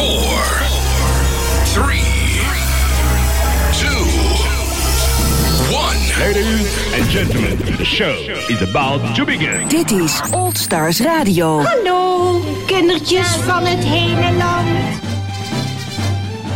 4, 3, 2, 1. Ladies and gentlemen, the show is about to begin. Dit is Old Stars Radio. Hallo, kindertjes van het hele land.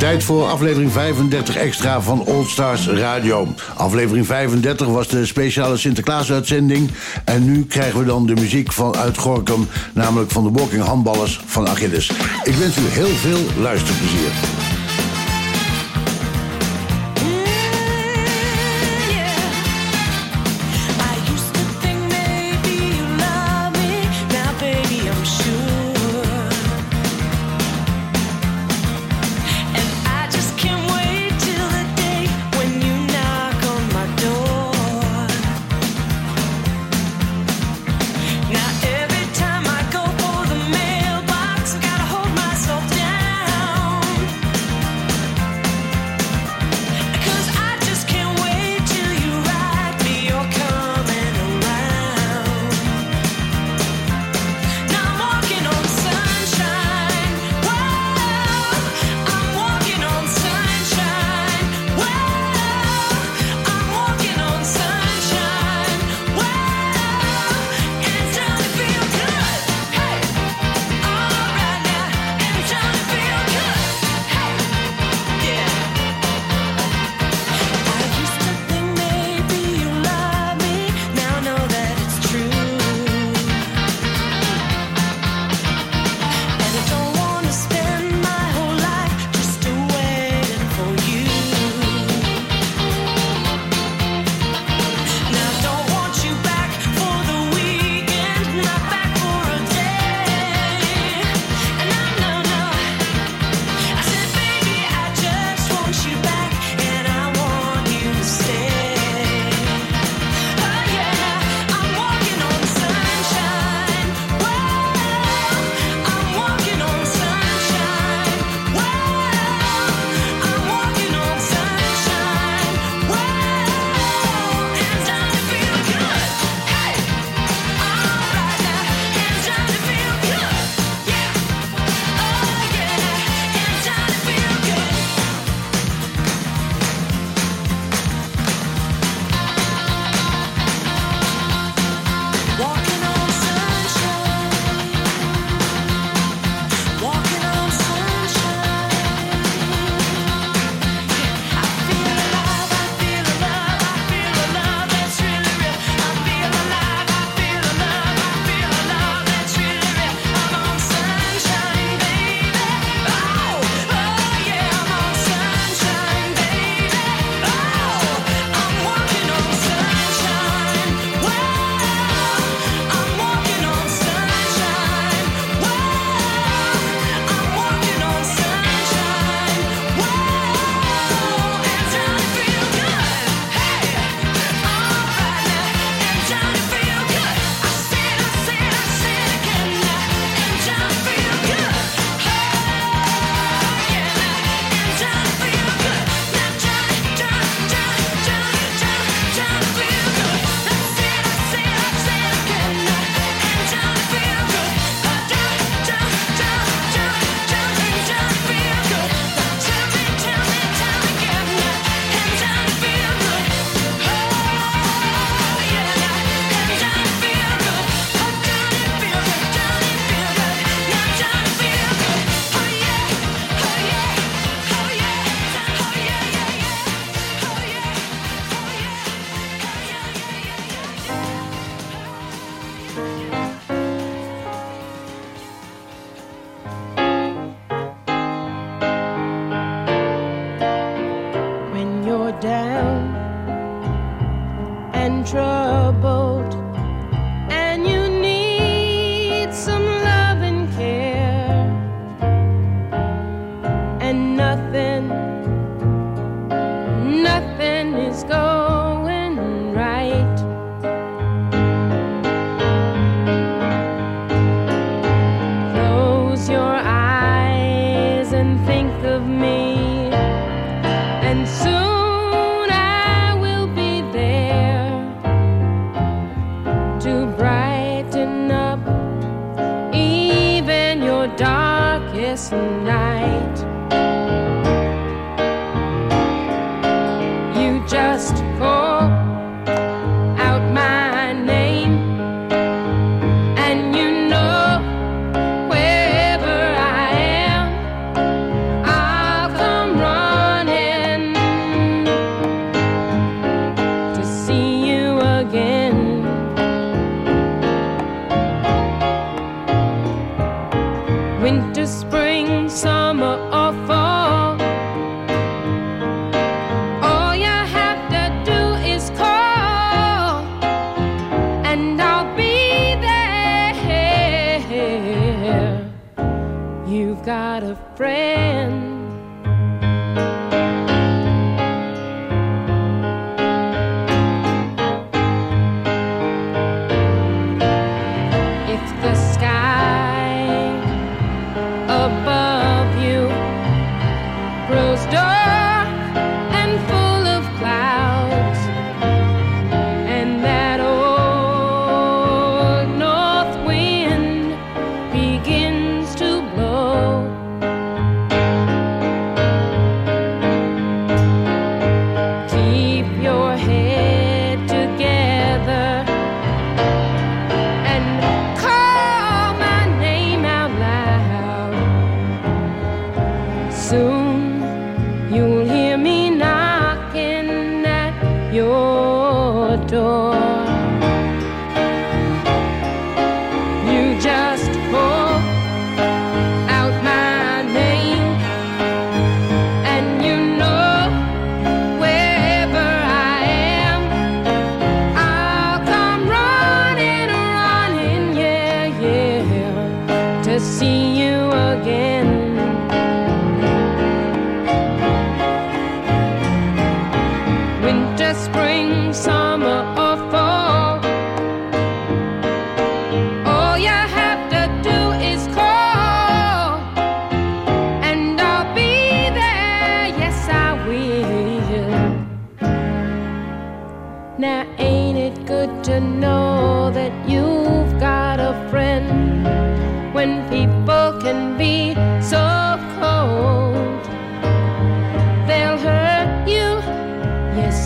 Tijd voor aflevering 35 extra van Old Stars Radio. Aflevering 35 was de speciale Sinterklaas-uitzending. En nu krijgen we dan de muziek van uit Gorkum, namelijk van de Walking Handballers van Achilles. Ik wens u heel veel luisterplezier.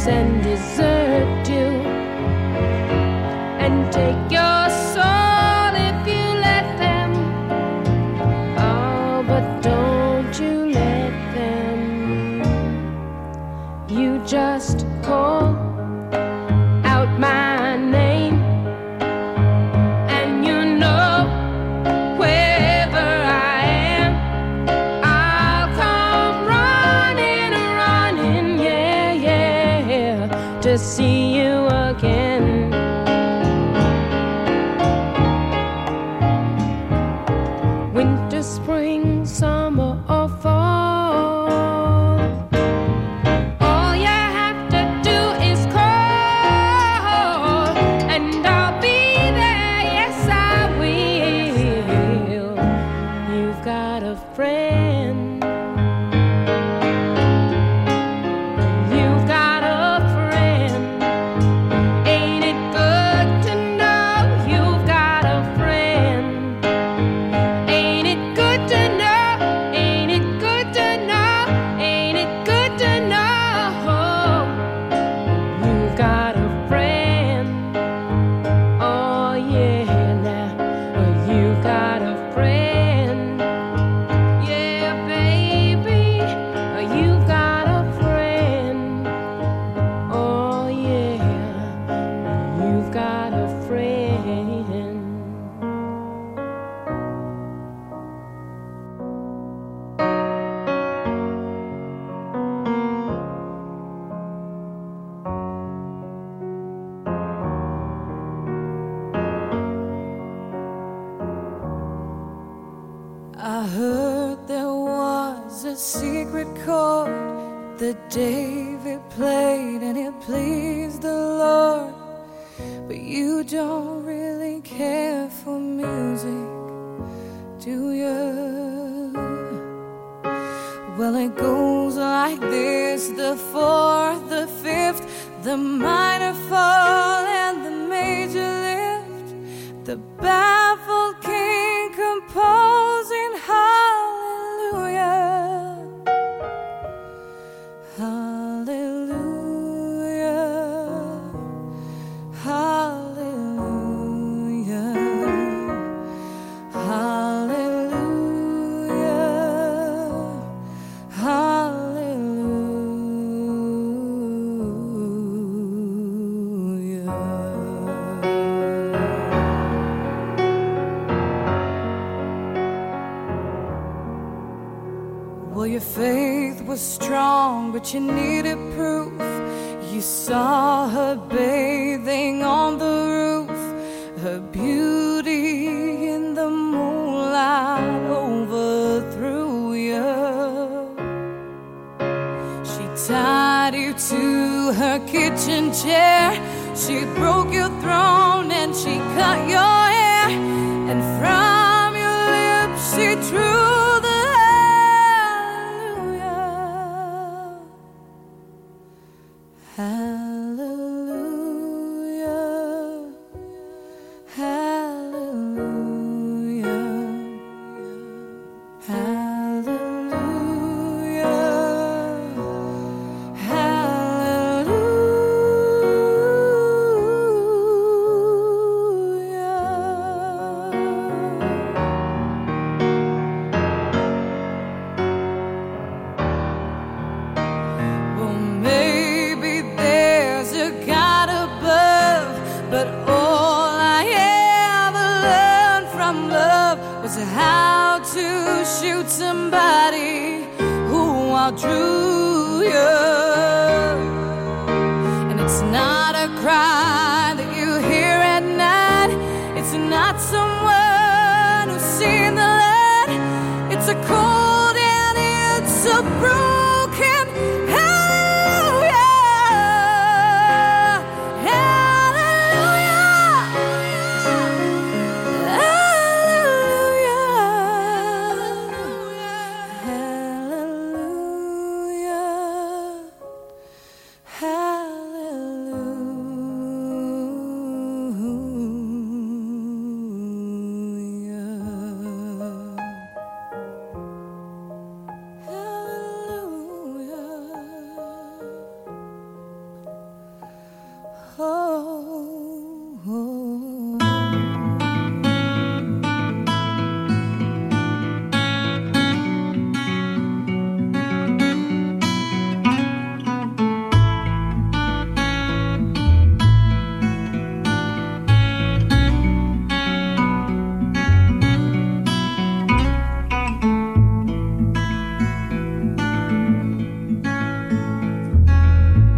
And desert you, and take your was strong, but you needed proof. You saw her bathing on the roof, her beauty in the moonlight overthrew you. She tied you to her kitchen chair. She broke your throne and she cut your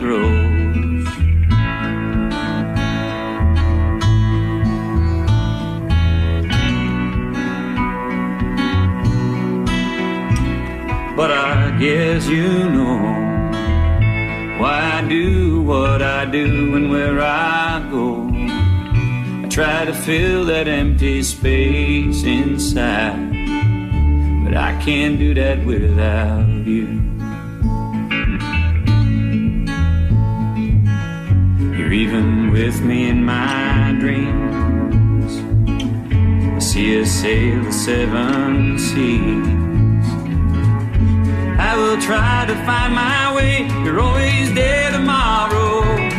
grows. But I guess you know why I do what I do and where I go. I try to fill that empty space inside, but I can't do that without you. With me in my dreams. I see us sail the seven seas. I will try to find my way. You're always there tomorrow.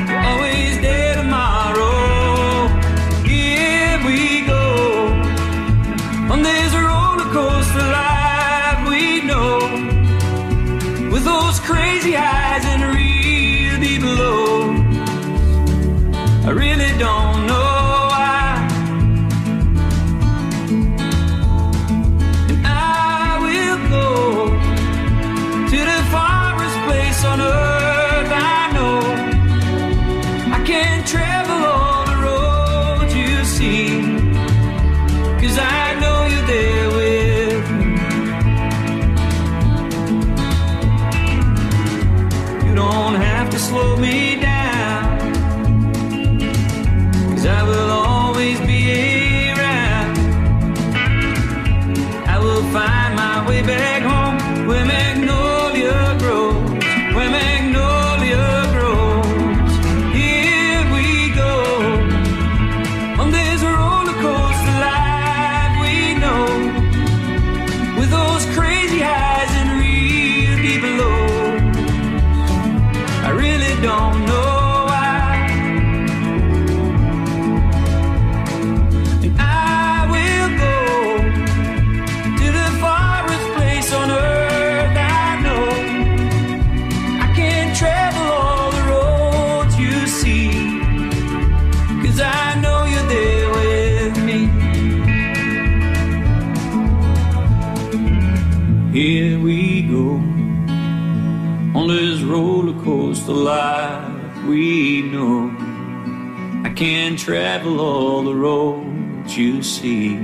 travel all the roads you see.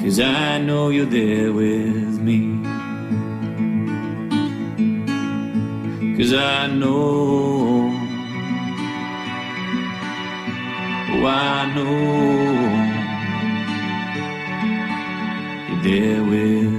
Cause I know you're there with me. Cause I know. Oh, I know. You're there with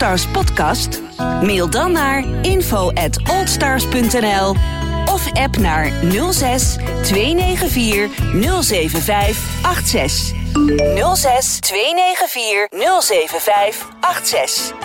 Allstars podcast? Mail dan naar info@allstars.nl of app naar 06 294 075 86. 06 294 075 86.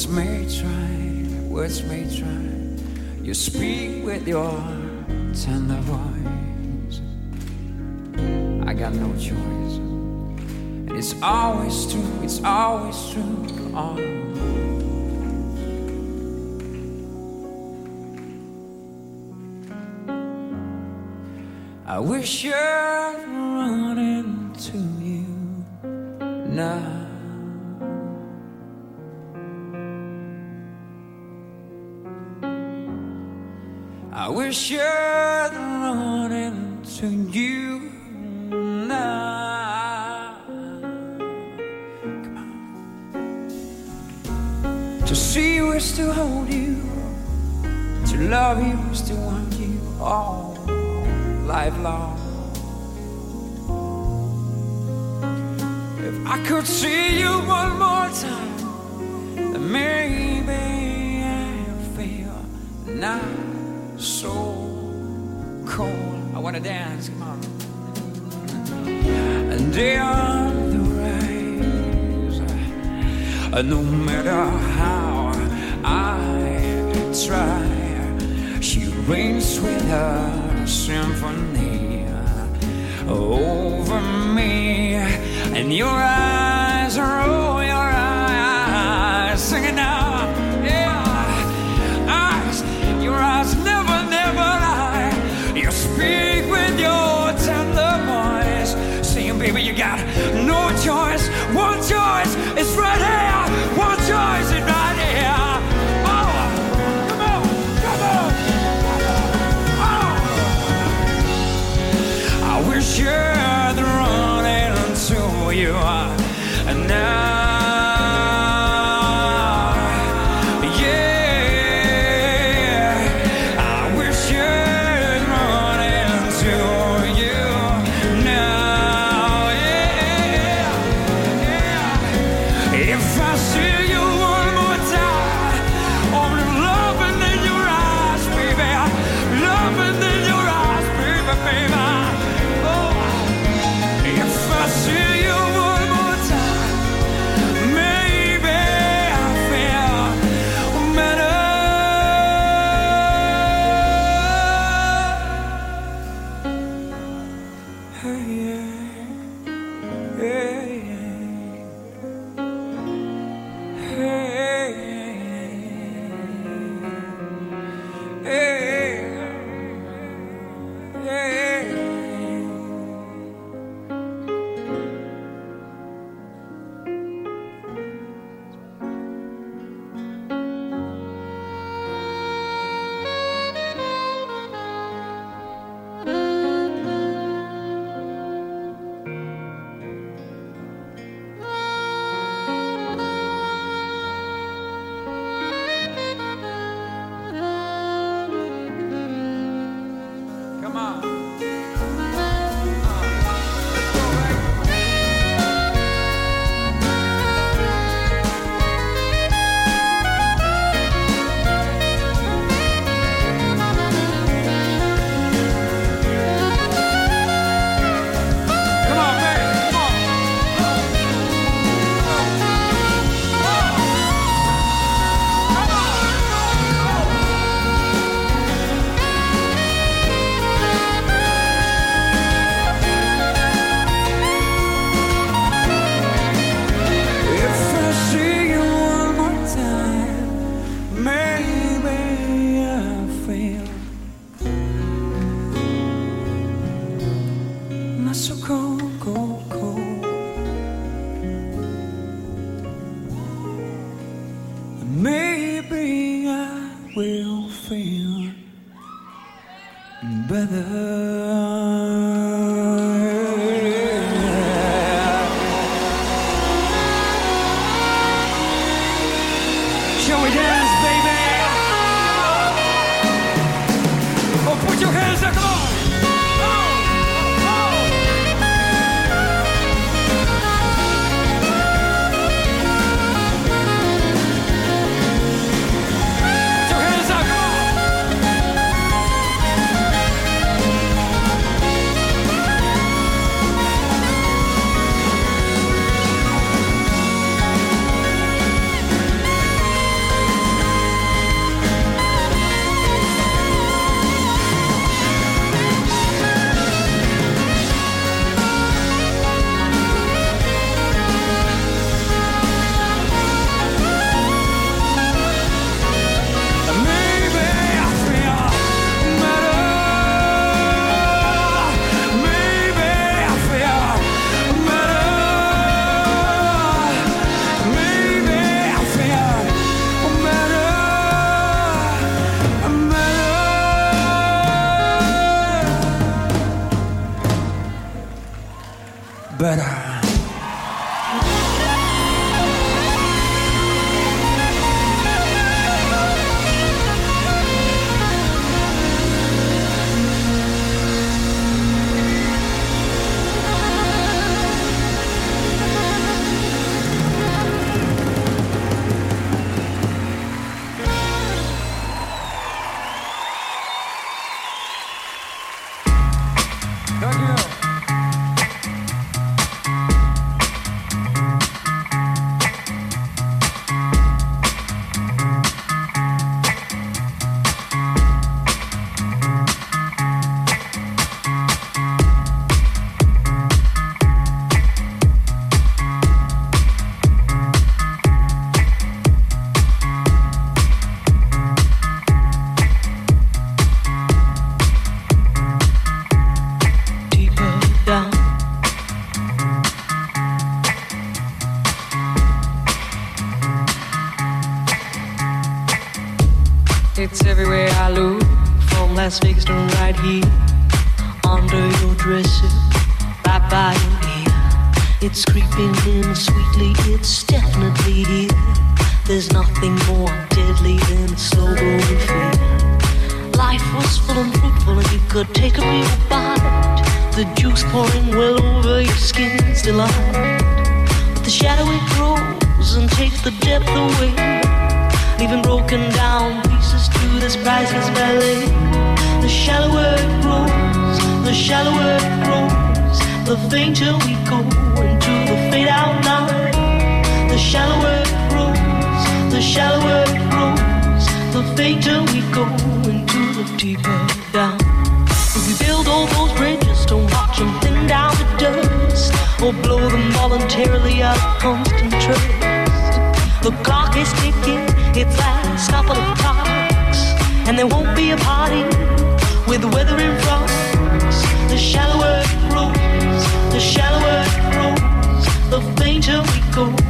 Words may try, words may try. You speak with your tender voice. I got no choice. And it's always true, it's always true. Oh. I wish I'd run into you now. I wish I'd run into you now. Come on. To see you is to hold you, to love you is to want you all life long. If I could see you one more time, then maybe I feel not so cold. I wanna dance, come on. And down the rise, uh, no matter how I try, she reigns with her symphony over me, and your eyes are oh, will feel better. More deadly than a slow growing fear. Life was full and fruitful, and you could take a real bite. The juice pouring well over your skin's delight. But the shadow it grows and takes the depth away, leaving broken down pieces to this priceless ballet. The shallower it grows, the shallower it grows, the fainter we go into the fade out line. The shallower the shallower it grows, the fainter we go into the deeper down. If we build all those bridges, don't watch them thin down to dust, or blow them voluntarily out of constant trust. The clock is ticking, its last couple of clocks, and there won't be a party with the weather in front. The shallower it grows, the shallower it grows, the fainter we go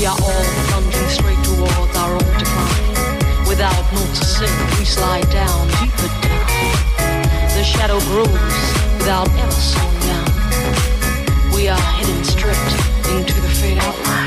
We are all plunging straight towards our own decline. Without noticing, we slide down deeper down. The shadow grows without ever slowing down. We are heading straight into the fade out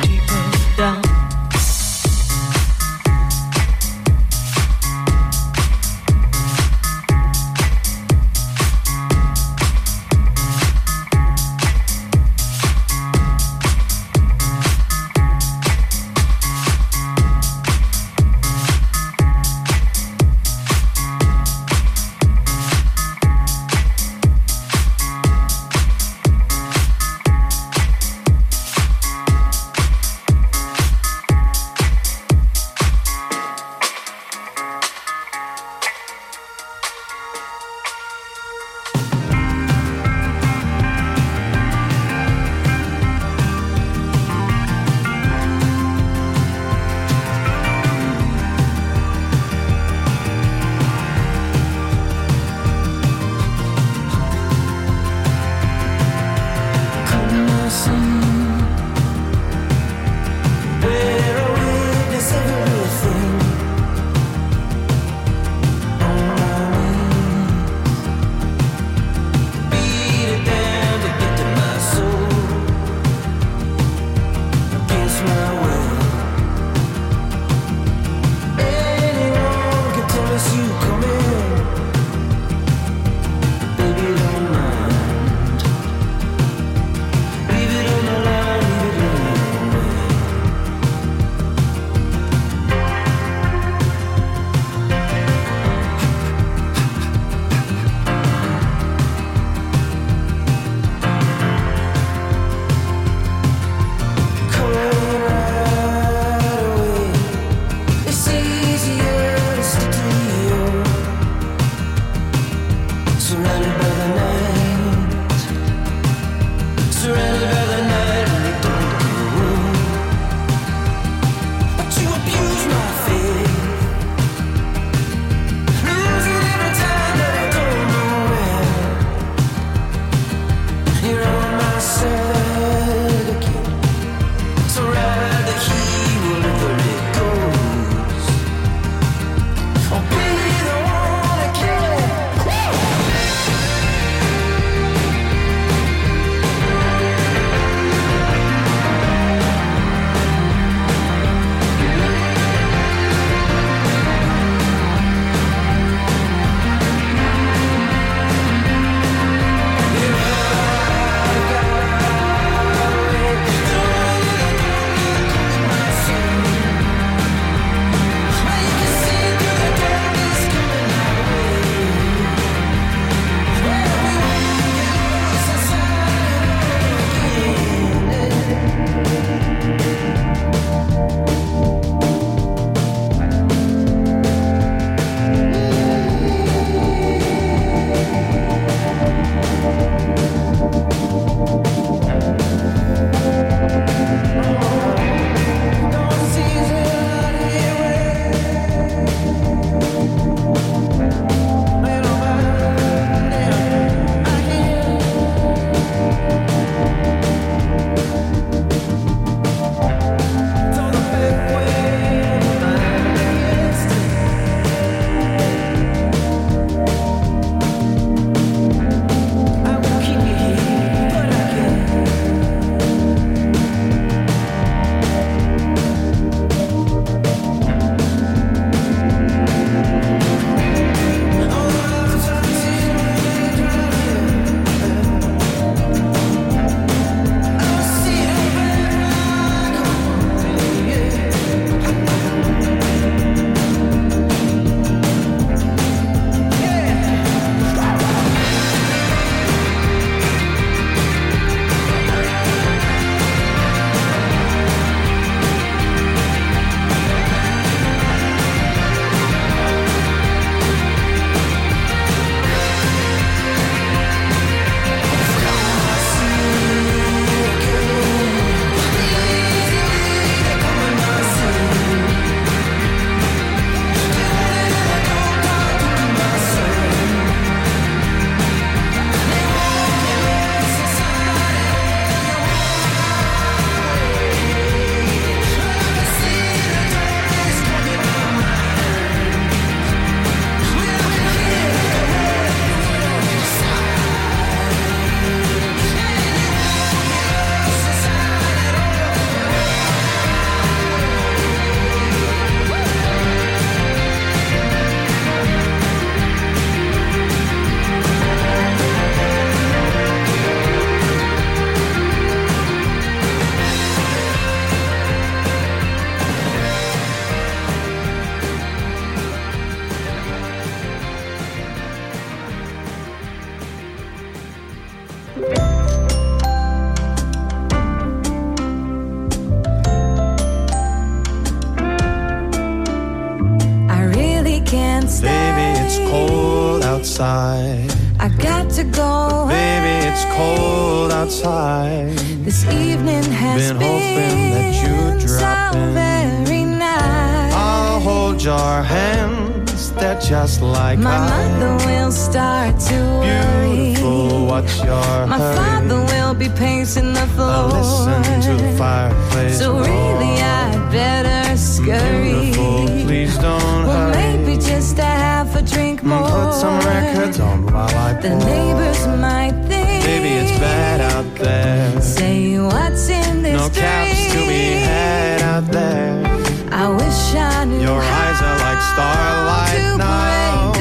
just like My ice. mother will start to worry. Beautiful, what's your My hurry? father will be pacing the floor. I'll listen to the fireplace So roar. really, I'd better scurry. Beautiful, please don't Well, hurry. maybe just a half a drink mm, more. Put some records on while I The pour. neighbors might think. Baby, it's bad out there. Say what's in this No caps to be had out there. I wish I knew Your eyes are like starlight to now.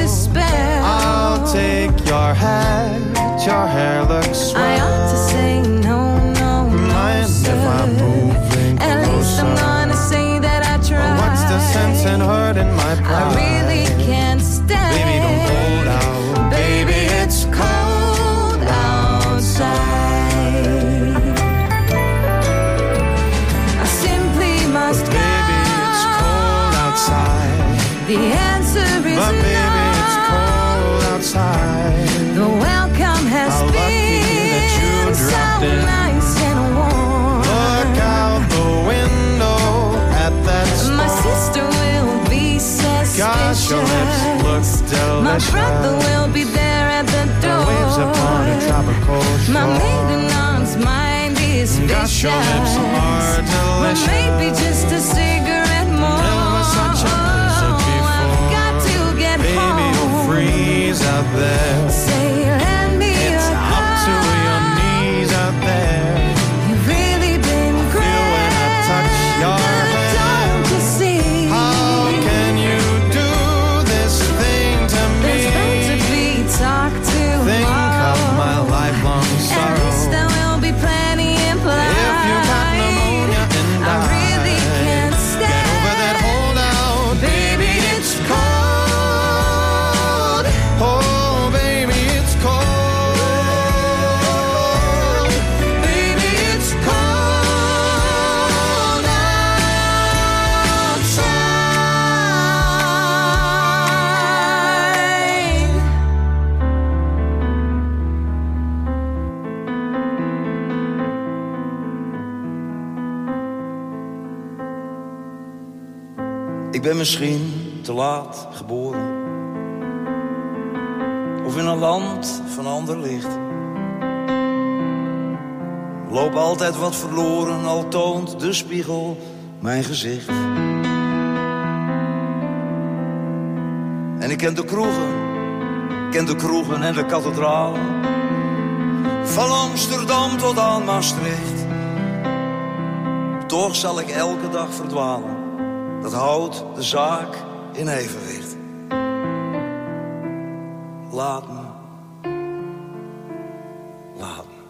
I'll take your hat. Your hair looks swell. I ought to say no, no, no, Mind sir. if I'm moving At least I'm closer? gonna say that I tried. What's the sense in hurting my pride? Your lips look delicious. My brother will be there at the door. Waves upon a tropical shore. My maiden aunt's mind is Gosh, your lips are Well, delicious. maybe just a cigarette more. Never such a blizzard Oh, I've before. got to get Baby, home. you'll freeze out there. Ben misschien te laat geboren. Of in een land van ander licht. Loop altijd wat verloren, al toont de spiegel mijn gezicht. En ik ken de kroegen, ken de kroegen en de kathedralen. Van Amsterdam tot aan Maastricht. Toch zal ik elke dag verdwalen. Dat houdt de zaak in evenwicht. Laat me. Laat me.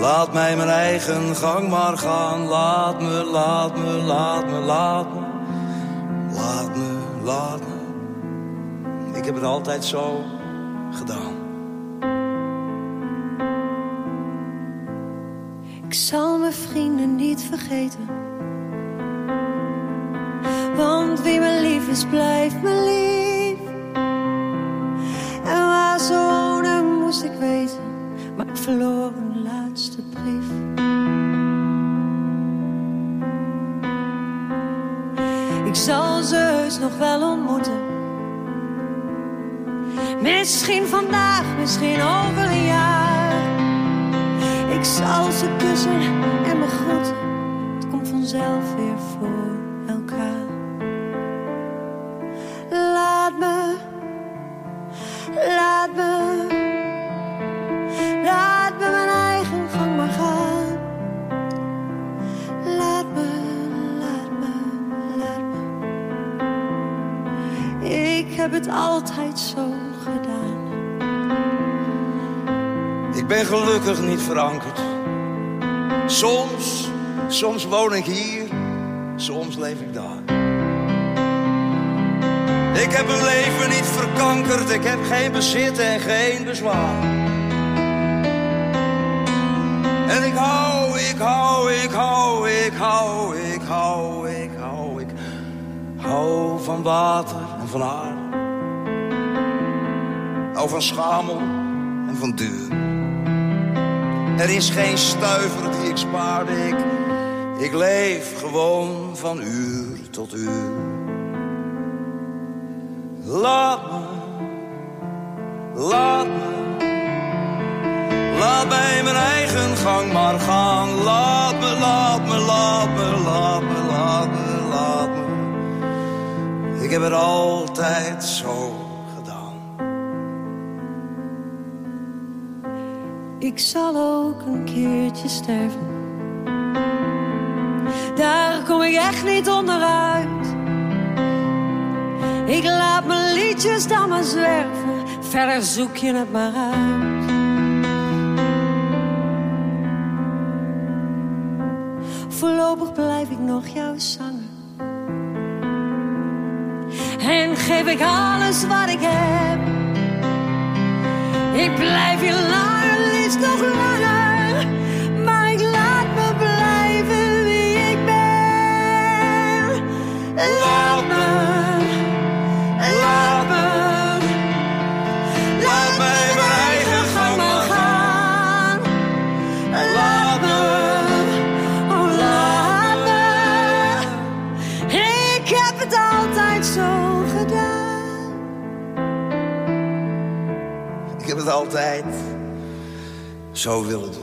Laat mij mijn eigen gang maar gaan. Laat me, laat me, laat me, laat me. Laat me, laat me. Ik heb het altijd zo gedaan. Ik zal mijn vrienden niet vergeten. Want wie me lief is, blijft me lief. En waar ze wonen, moest ik weten. Maar ik verloor een laatste brief. Ik zal ze heus nog wel ontmoeten. Misschien vandaag, misschien over een jaar. Ik zal ze kussen en me groeten. Het komt vanzelf weer voor elkaar. Laat me, laat me, laat me mijn eigen gang maar gaan. Laat me, laat me, laat me. Ik heb het altijd zo ben gelukkig niet verankerd. Soms, soms woon ik hier, soms leef ik daar. Ik heb mijn leven niet verkankerd, ik heb geen bezit en geen bezwaar. En ik hou, ik hou, ik hou, ik hou, ik hou, ik hou, ik hou van water en van aarde. hou van schamel en van duur. Er is geen stuiver die ik spaarde, ik, ik leef gewoon van uur tot uur. Laat me, laat me, laat mij mijn eigen gang maar gaan. Laat me, laat me, laat me, laat me, laat me, laat me. Ik heb het altijd zo Ik zal ook een keertje sterven. Daar kom ik echt niet onderuit. Ik laat mijn liedjes dan maar zwerven. Verder zoek je het maar uit. Voorlopig blijf ik nog jouw zanger. En geef ik alles wat ik heb. Ik blijf langer, liefst nog langer. Maar ik laat me blijven wie ik ben. Laat me, laat me. Laat mij mijn eigen gang maar gaan. Laat me, oh laat me. Ik heb het altijd zo gedaan. Ik heb het altijd zo willen doen.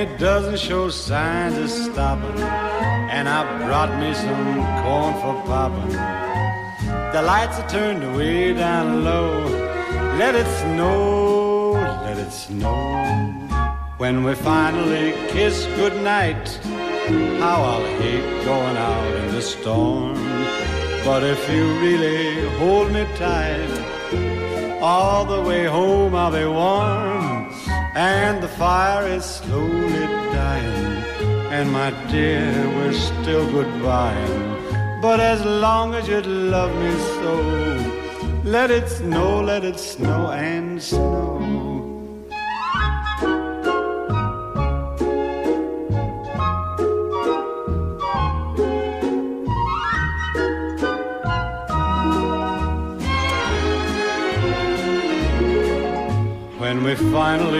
it doesn't show signs of stopping. And I brought me some corn for popping. The lights are turned way down low. Let it snow, let it snow. When we finally kiss goodnight, how I'll hate going out in the storm. But if you really hold me tight, all the way home I'll be warm and the fire is slowly dying. And my dear, we're still goodbying. But as long as you love me so, let it snow, let it snow, and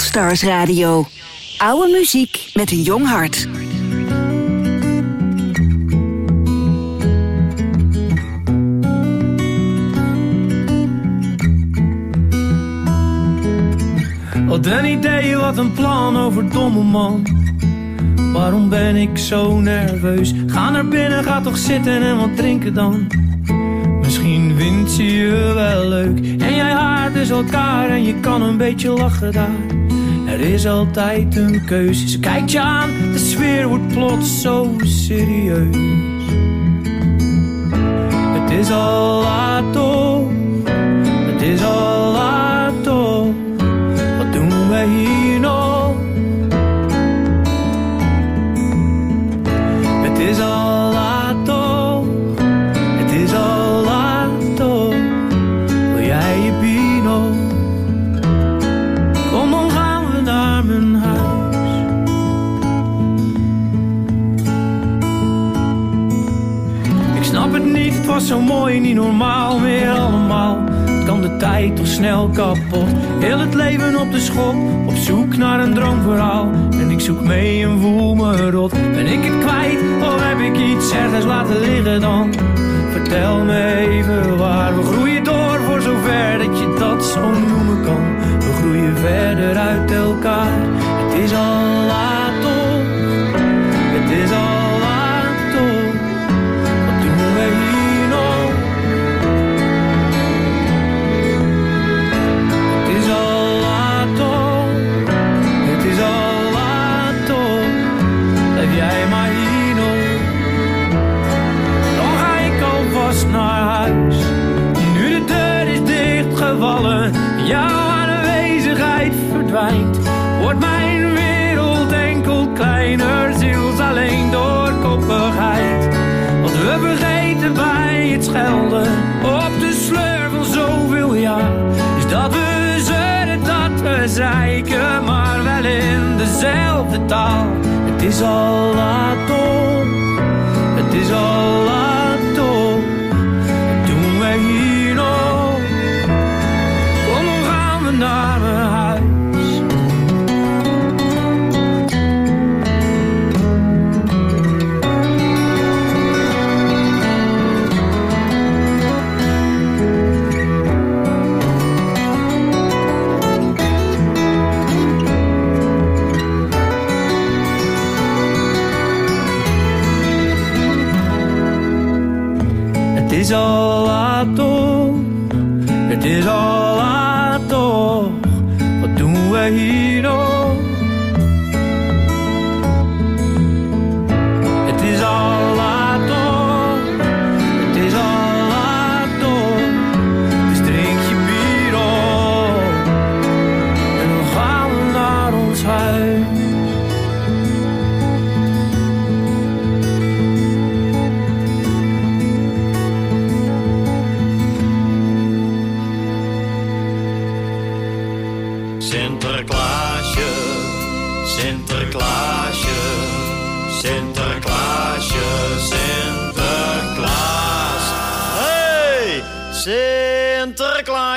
Old Stars Radio. Oude muziek met een jong hart. Wat een idee, wat een plan over domme man. Waarom ben ik zo nerveus? Ga naar binnen, ga toch zitten en wat drinken dan. Misschien vindt ze je wel leuk. En jij haart dus elkaar en je kan een beetje lachen daar. Er is altijd een keuze. Ze kijkt je aan, de sfeer wordt plots zo serieus. Het is al laat toch, het is al laat zo mooi, niet normaal meer allemaal. Kan de tijd toch snel kapot. Heel het leven op de schop, op zoek naar een droomverhaal. En ik zoek mee en voel me rot. Ben ik het kwijt of heb ik iets ergens laten liggen dan? Vertel me even waar we groeien door voor zover dat je dat zo noemen kan. We groeien verder uit elkaar. Het is al jouw aanwezigheid verdwijnt. Wordt mijn wereld enkel kleiner, ziels alleen door koppigheid. Wat we vergeten bij het schelden op de sleur van zoveel jaar. Is dat we zeuren, dat we zeiken, maar wel in dezelfde taal. Het is al laat toch, het is al laat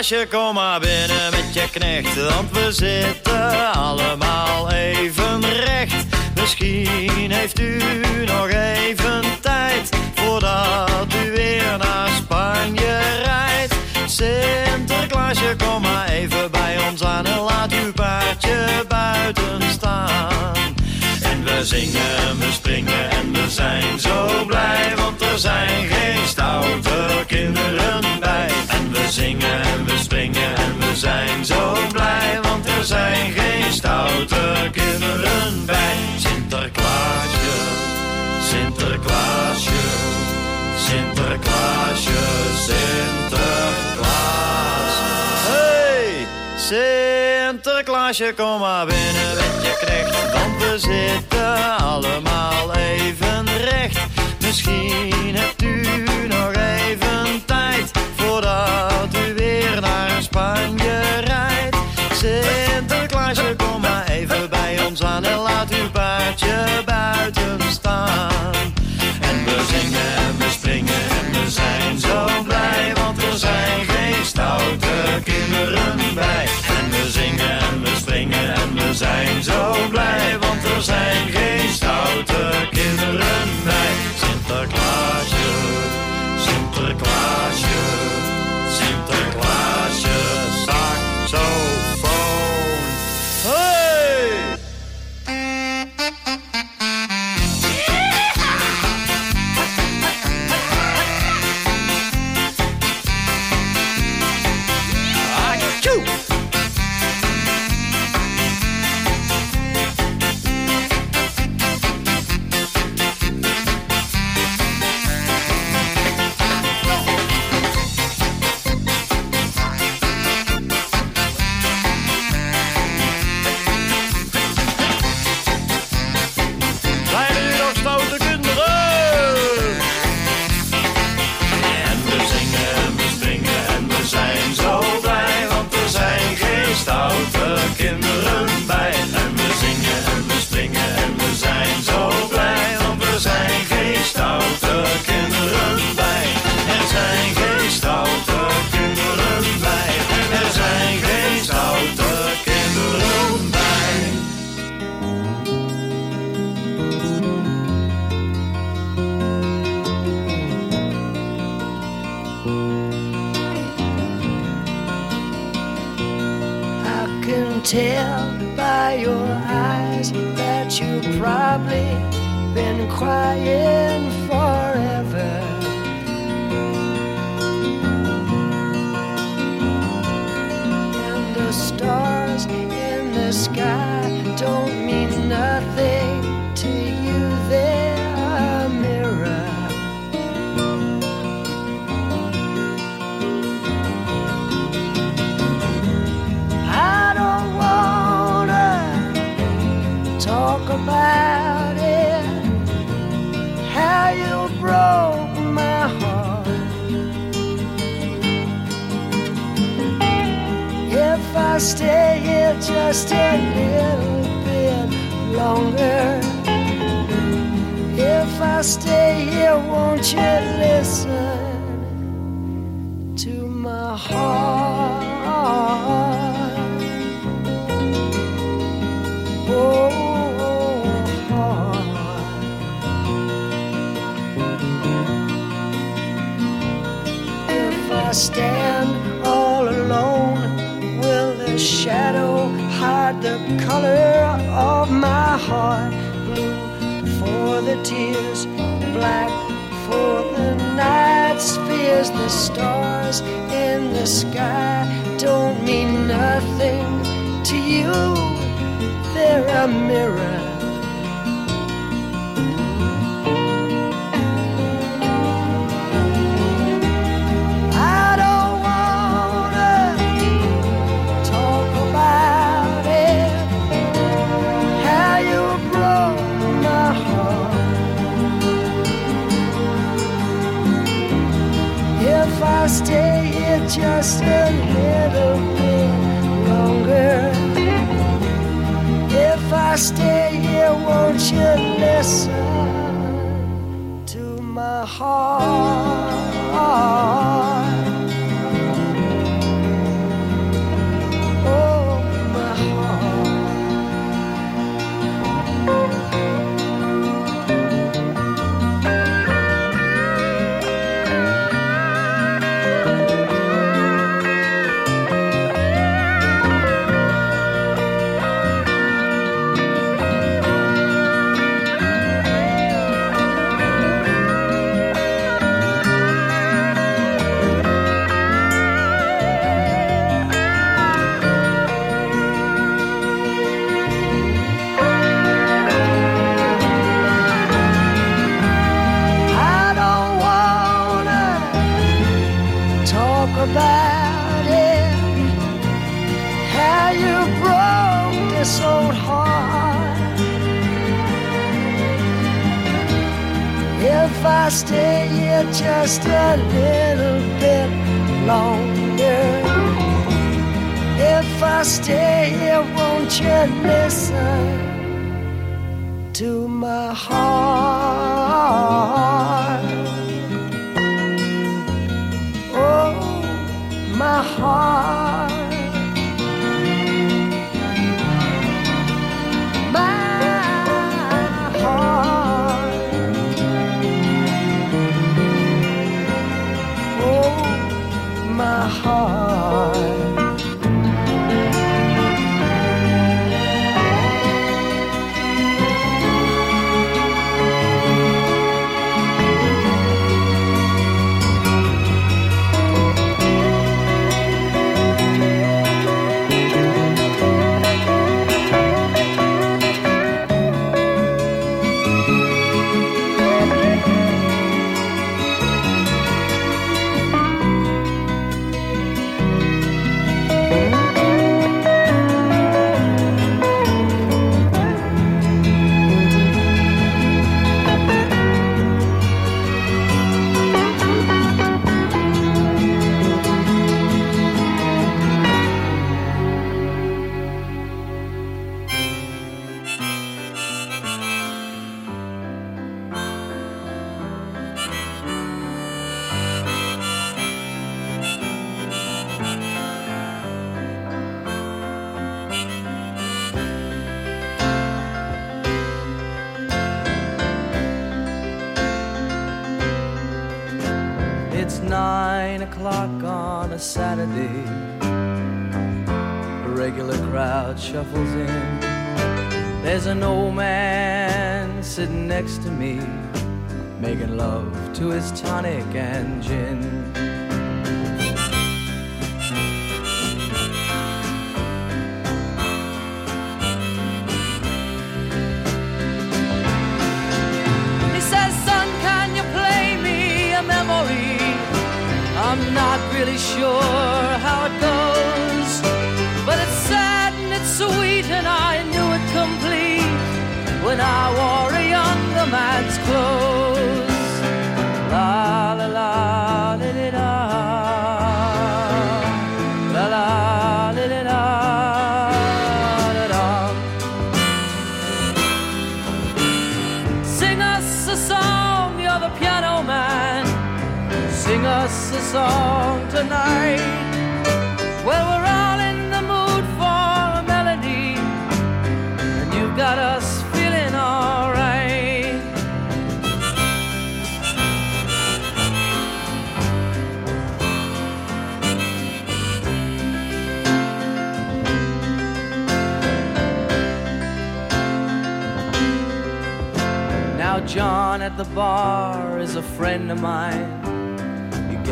Sinterklaasje, kom maar binnen met je knecht, want we zitten allemaal even recht. Misschien heeft u nog even tijd voordat u weer naar Spanje rijdt. Sinterklaasje, kom maar even bij ons aan en laat uw paardje buiten staan. We zingen, we springen en we zijn zo blij, want er zijn geen stoute kinderen bij. En we zingen en we springen en we zijn zo blij, want er zijn geen stoute kinderen bij. Sinterklaasje, Sinterklaasje, Sinterklaasje, Sinterklaas. Hey, Sinterklaasje, Klaasje, kom maar binnen met je knecht. Want we zitten allemaal even recht. Misschien hebt u nog even tijd voordat u weer naar Spanje rijdt. Sinterklaasje, kom maar even bij ons aan en laat uw paardje buiten staan. En we zingen en we springen en we zijn zo blij, want we zijn geen stoute kinderen zijn zo blij, want er zijn geen stoute kinderen. my heart. Oh, heart. If I stand all alone, will the shadow hide the color of my heart? Blue for the tears, black for the night that spears the stars in the sky don't mean nothing to you. They're a mirror. just a little bit longer. If I stay here, won't you listen to my heart? stay here just a little bit longer. If I stay here, won't you listen to my heart? my heart.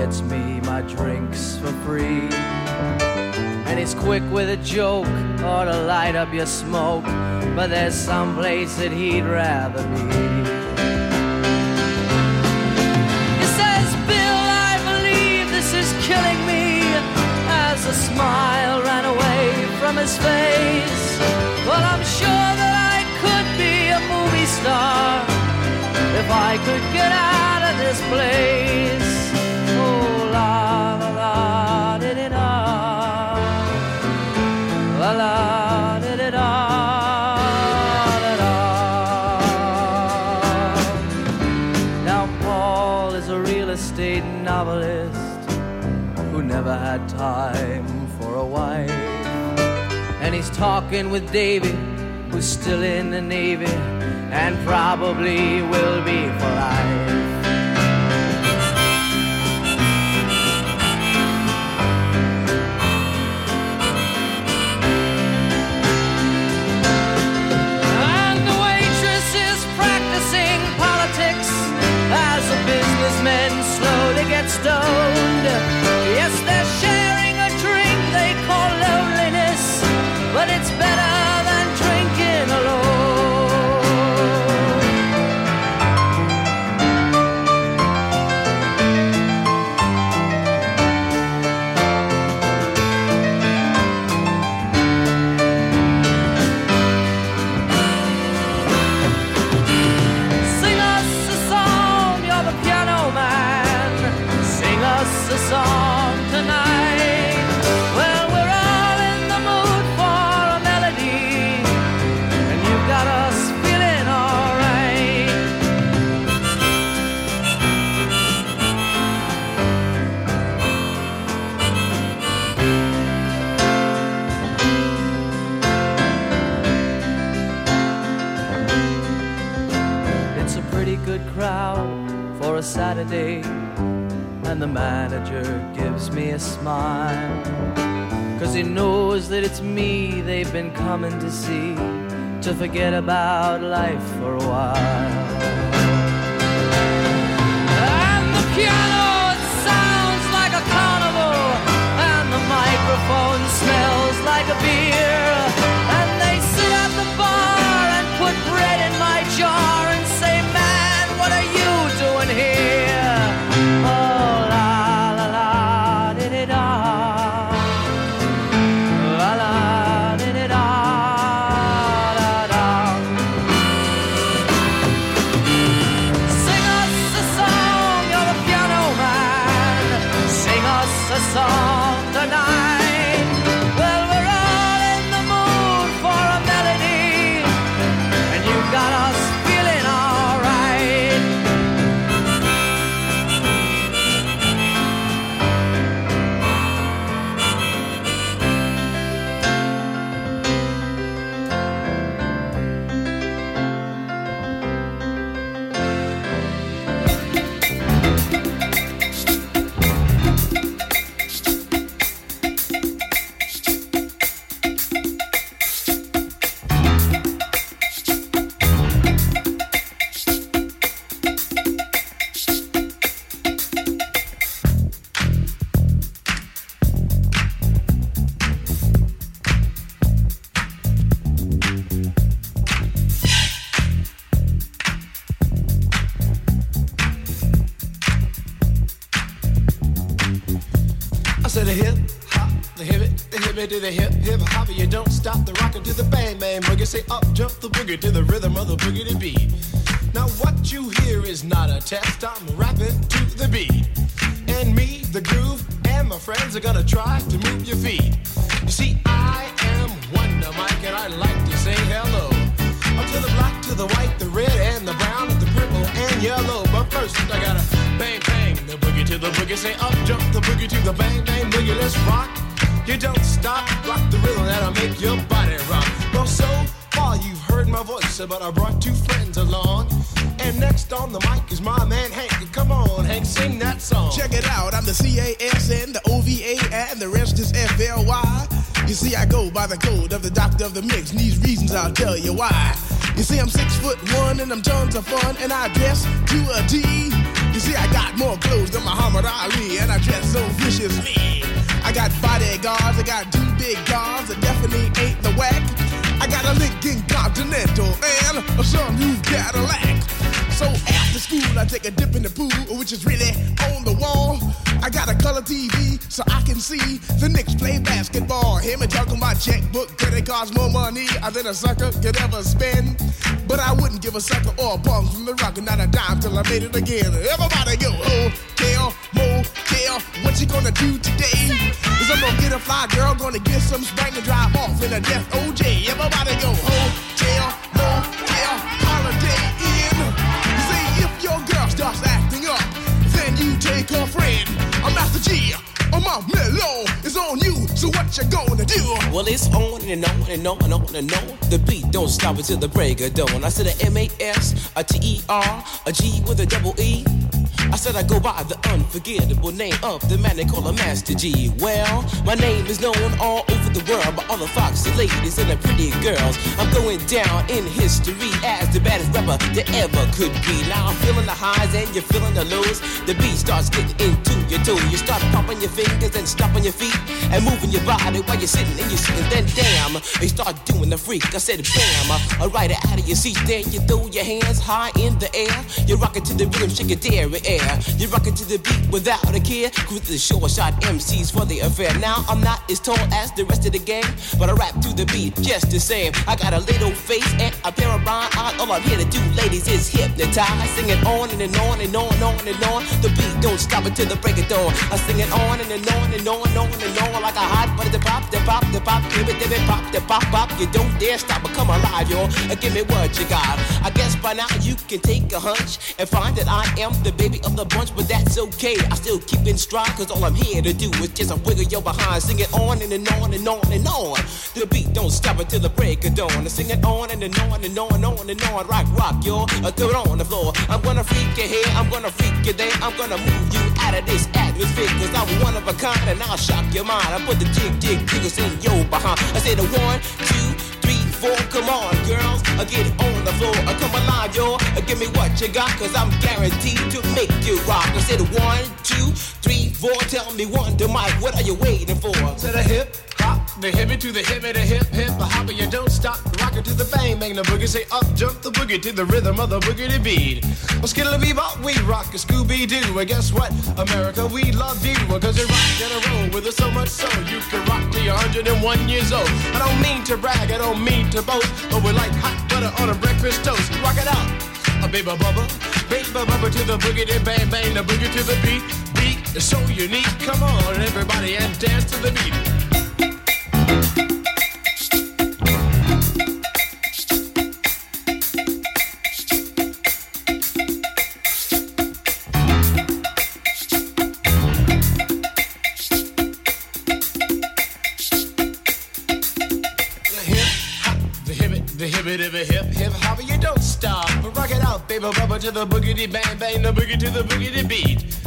gets me my drinks for free. And he's quick with a joke or to light up your smoke, but there's some place that he'd rather be. He says, Bill, I believe this is killing me. As a smile ran away from his face, well, I'm sure that I could be a movie star if I could get out of this place novelist who never had time for a wife. And he's talking with David, who's still in the Navy and probably will be for life. slowly get stoned. The manager gives me a smile. Cause he knows that it's me they've been coming to see to forget about life for a while. And the piano it sounds like a carnival, and the microphone smells like a beer. And they sit at the bar and put bread in my jar and say, Man, what are you doing here? Of the mix, and these reasons I'll tell you why. You see, I'm six foot one, and I'm tons of fun, and I dress to a T. cards more money than a sucker could ever spend. But I wouldn't give a sucker or a bum from the rock, not a dime till I made it again. Everybody go, oh, hotel, motel, what you gonna do today? Is I'm gonna get a fly girl, gonna get some spring and drive off in a death OJ. Everybody go, oh, hotel, motel, Holiday Inn. See, if your girl starts acting up, then you take her friend. I'm Master G. I'm out mellow. So what you gonna do? Well, it's on and on and on and on and on. The beat don't stop until the break of dawn. I said a M A S, a T E R, a G with a double E. I said I go by the unforgettable name of the man they call a Master G. Well, my name is known all over the world by all the foxy ladies and the pretty girls. I'm going down in history as the baddest rapper that ever could be. Now I'm feeling the highs and you're feeling the lows. The beat starts getting into your toe. You start popping your fingers and stomping your feet and moving your body while you're sitting and you're sitting. Then damn, you start doing the freak. I said bam, ride it out of your seat. Then you throw your hands high in the air. You're rocking to the rhythm, shake your dairy air. You're it to the beat without a care. Cruise the short shot MCs for the affair. Now I'm not as tall as the rest of the gang, but I rap to the beat just the same. I got a little face and a pair of rhyme eyes. All I'm here to do, ladies, is hypnotize. Sing it on and, and on and on and on and on. The beat don't stop until the break of dawn. I sing it on and, and on and on and on and on like a hot butter. The pop, the pop, the pop, give it, give it, pop, the pop, pop. You don't dare stop or come alive, y'all. Uh, Give me what you got. I guess by now you can take a hunch and find that I am the baby of the bunch, but that's okay. I still keep in stride, cause all I'm here to do is just a wiggle your behind. Sing it on and, and on and on and on. The beat don't stop until the break of dawn. I sing it on and, and on and on and on and on. Rock, rock, y'all. Throw it on the floor. I'm gonna freak you here, I'm gonna freak you there. I'm gonna move you out of this atmosphere, cause I'm one of a kind and I'll shock your mind. I put the jig, jig, jiggles in your behind. I said a one, two, come on, girls, I get it on the floor. I come alive, yo, uh, give me what you got, cause I'm guaranteed to make you rock. I said one, two, three, four, tell me one, to Mike, what are you waiting for? To the hip, hop, the hippie to the hip, the hip, hip, the hopper, you don't stop. Rock it to the bang, bang the boogie, say up, jump the boogie to the rhythm of the boogie beat. Well, skittle bebop, we rock a Scooby Doo, and guess what? America, we love you, cause you rock in a row with us so much so you can rock till you're 101 years old. I don't mean to brag, I don't mean to boast, but we're like hot butter on a breakfast toast. Rock it out, a baby bubba, baby bubba to the boogie, bang, bang the boogie to the beat. Beat is so unique, come on everybody and dance to the beat. To the boogity bang bang, the hippy, how are you don't stop, rock it out baby to the boogie to the boogity beat.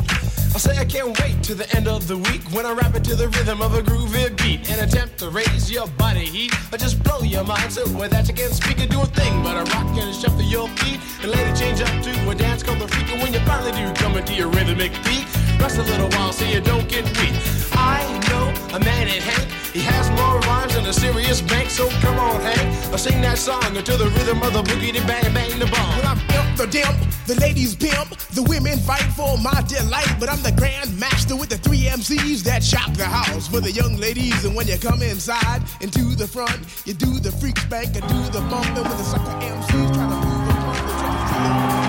I say I can't wait to the end of the week when I rap it to the rhythm of a groovy beat and attempt to raise your body heat or just blow your mind. So with that you can't speak or do a thing but a rock and shuffle your feet and it change up to a dance called the freak. And when you finally do come into your rhythmic beat, rest a little while so you don't get weak. I know a man in Hank, he has more rhymes than a serious bank. So come on, Hank, I'll sing that song until the rhythm of the boogie, bang bang the bomb. Well, I'm imp the the ladies pimp, the women fight for my delight. But I'm the grand master with the three MCs that shock the house for the young ladies. And when you come inside and to the front, you do the freak spank and do the bumping with the sucker MCs trying to move pump, the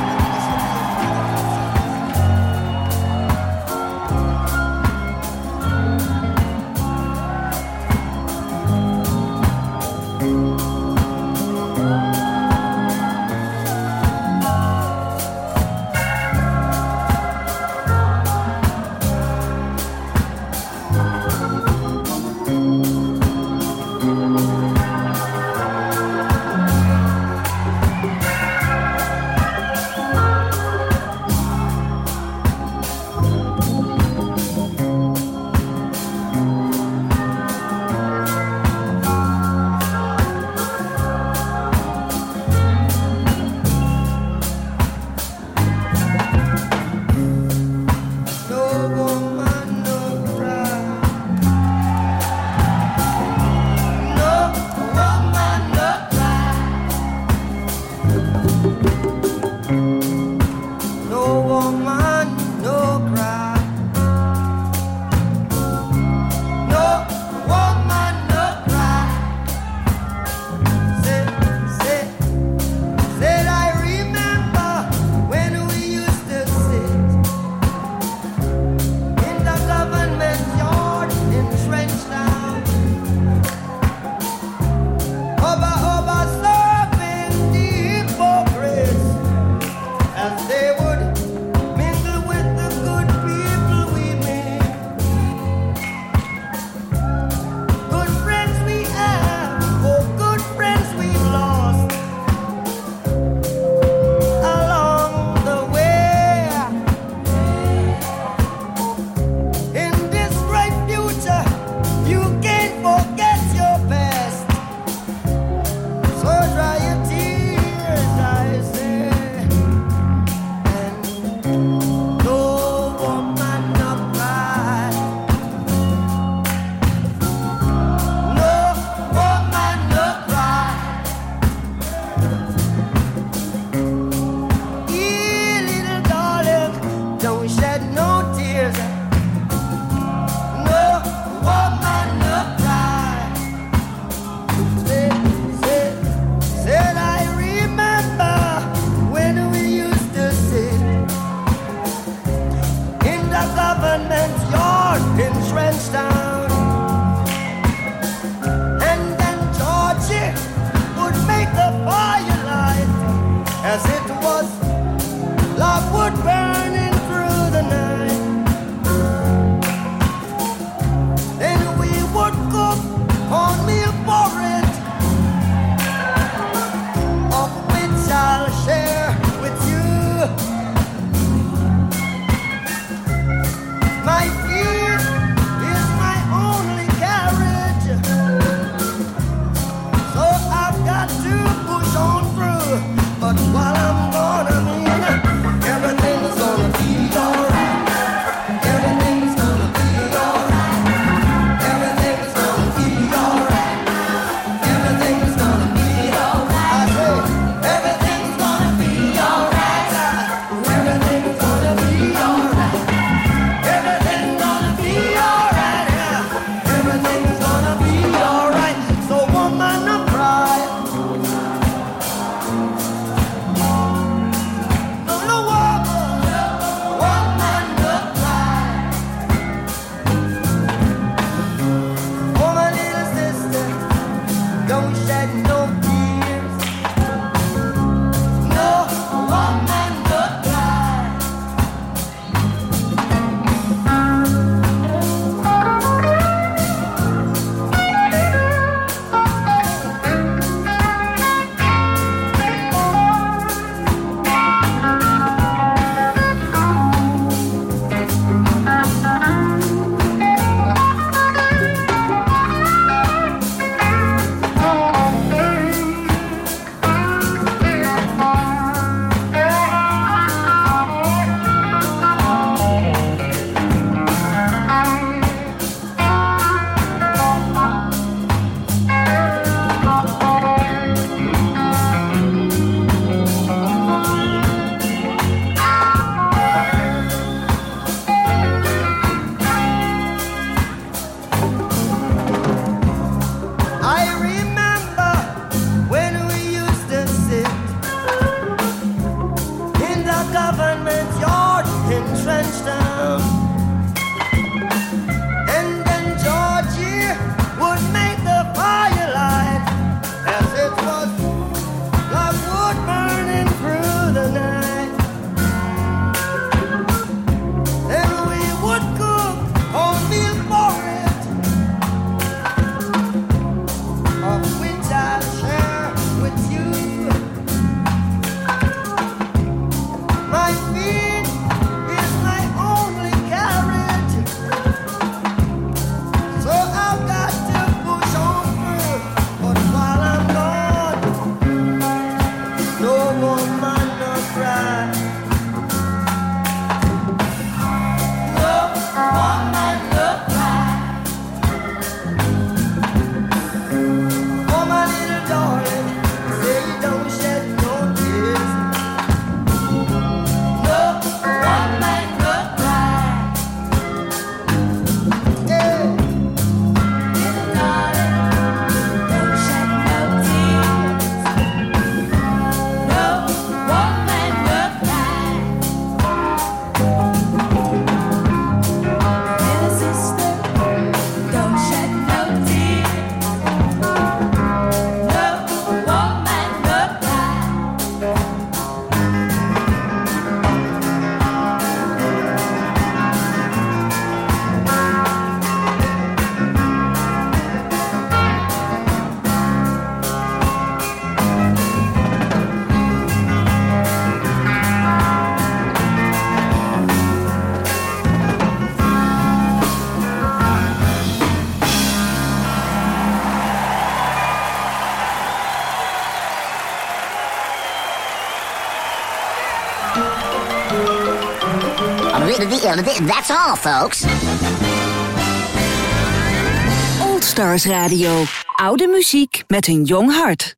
That's all, folks. Old Stars Radio. Oude muziek met een jong hart.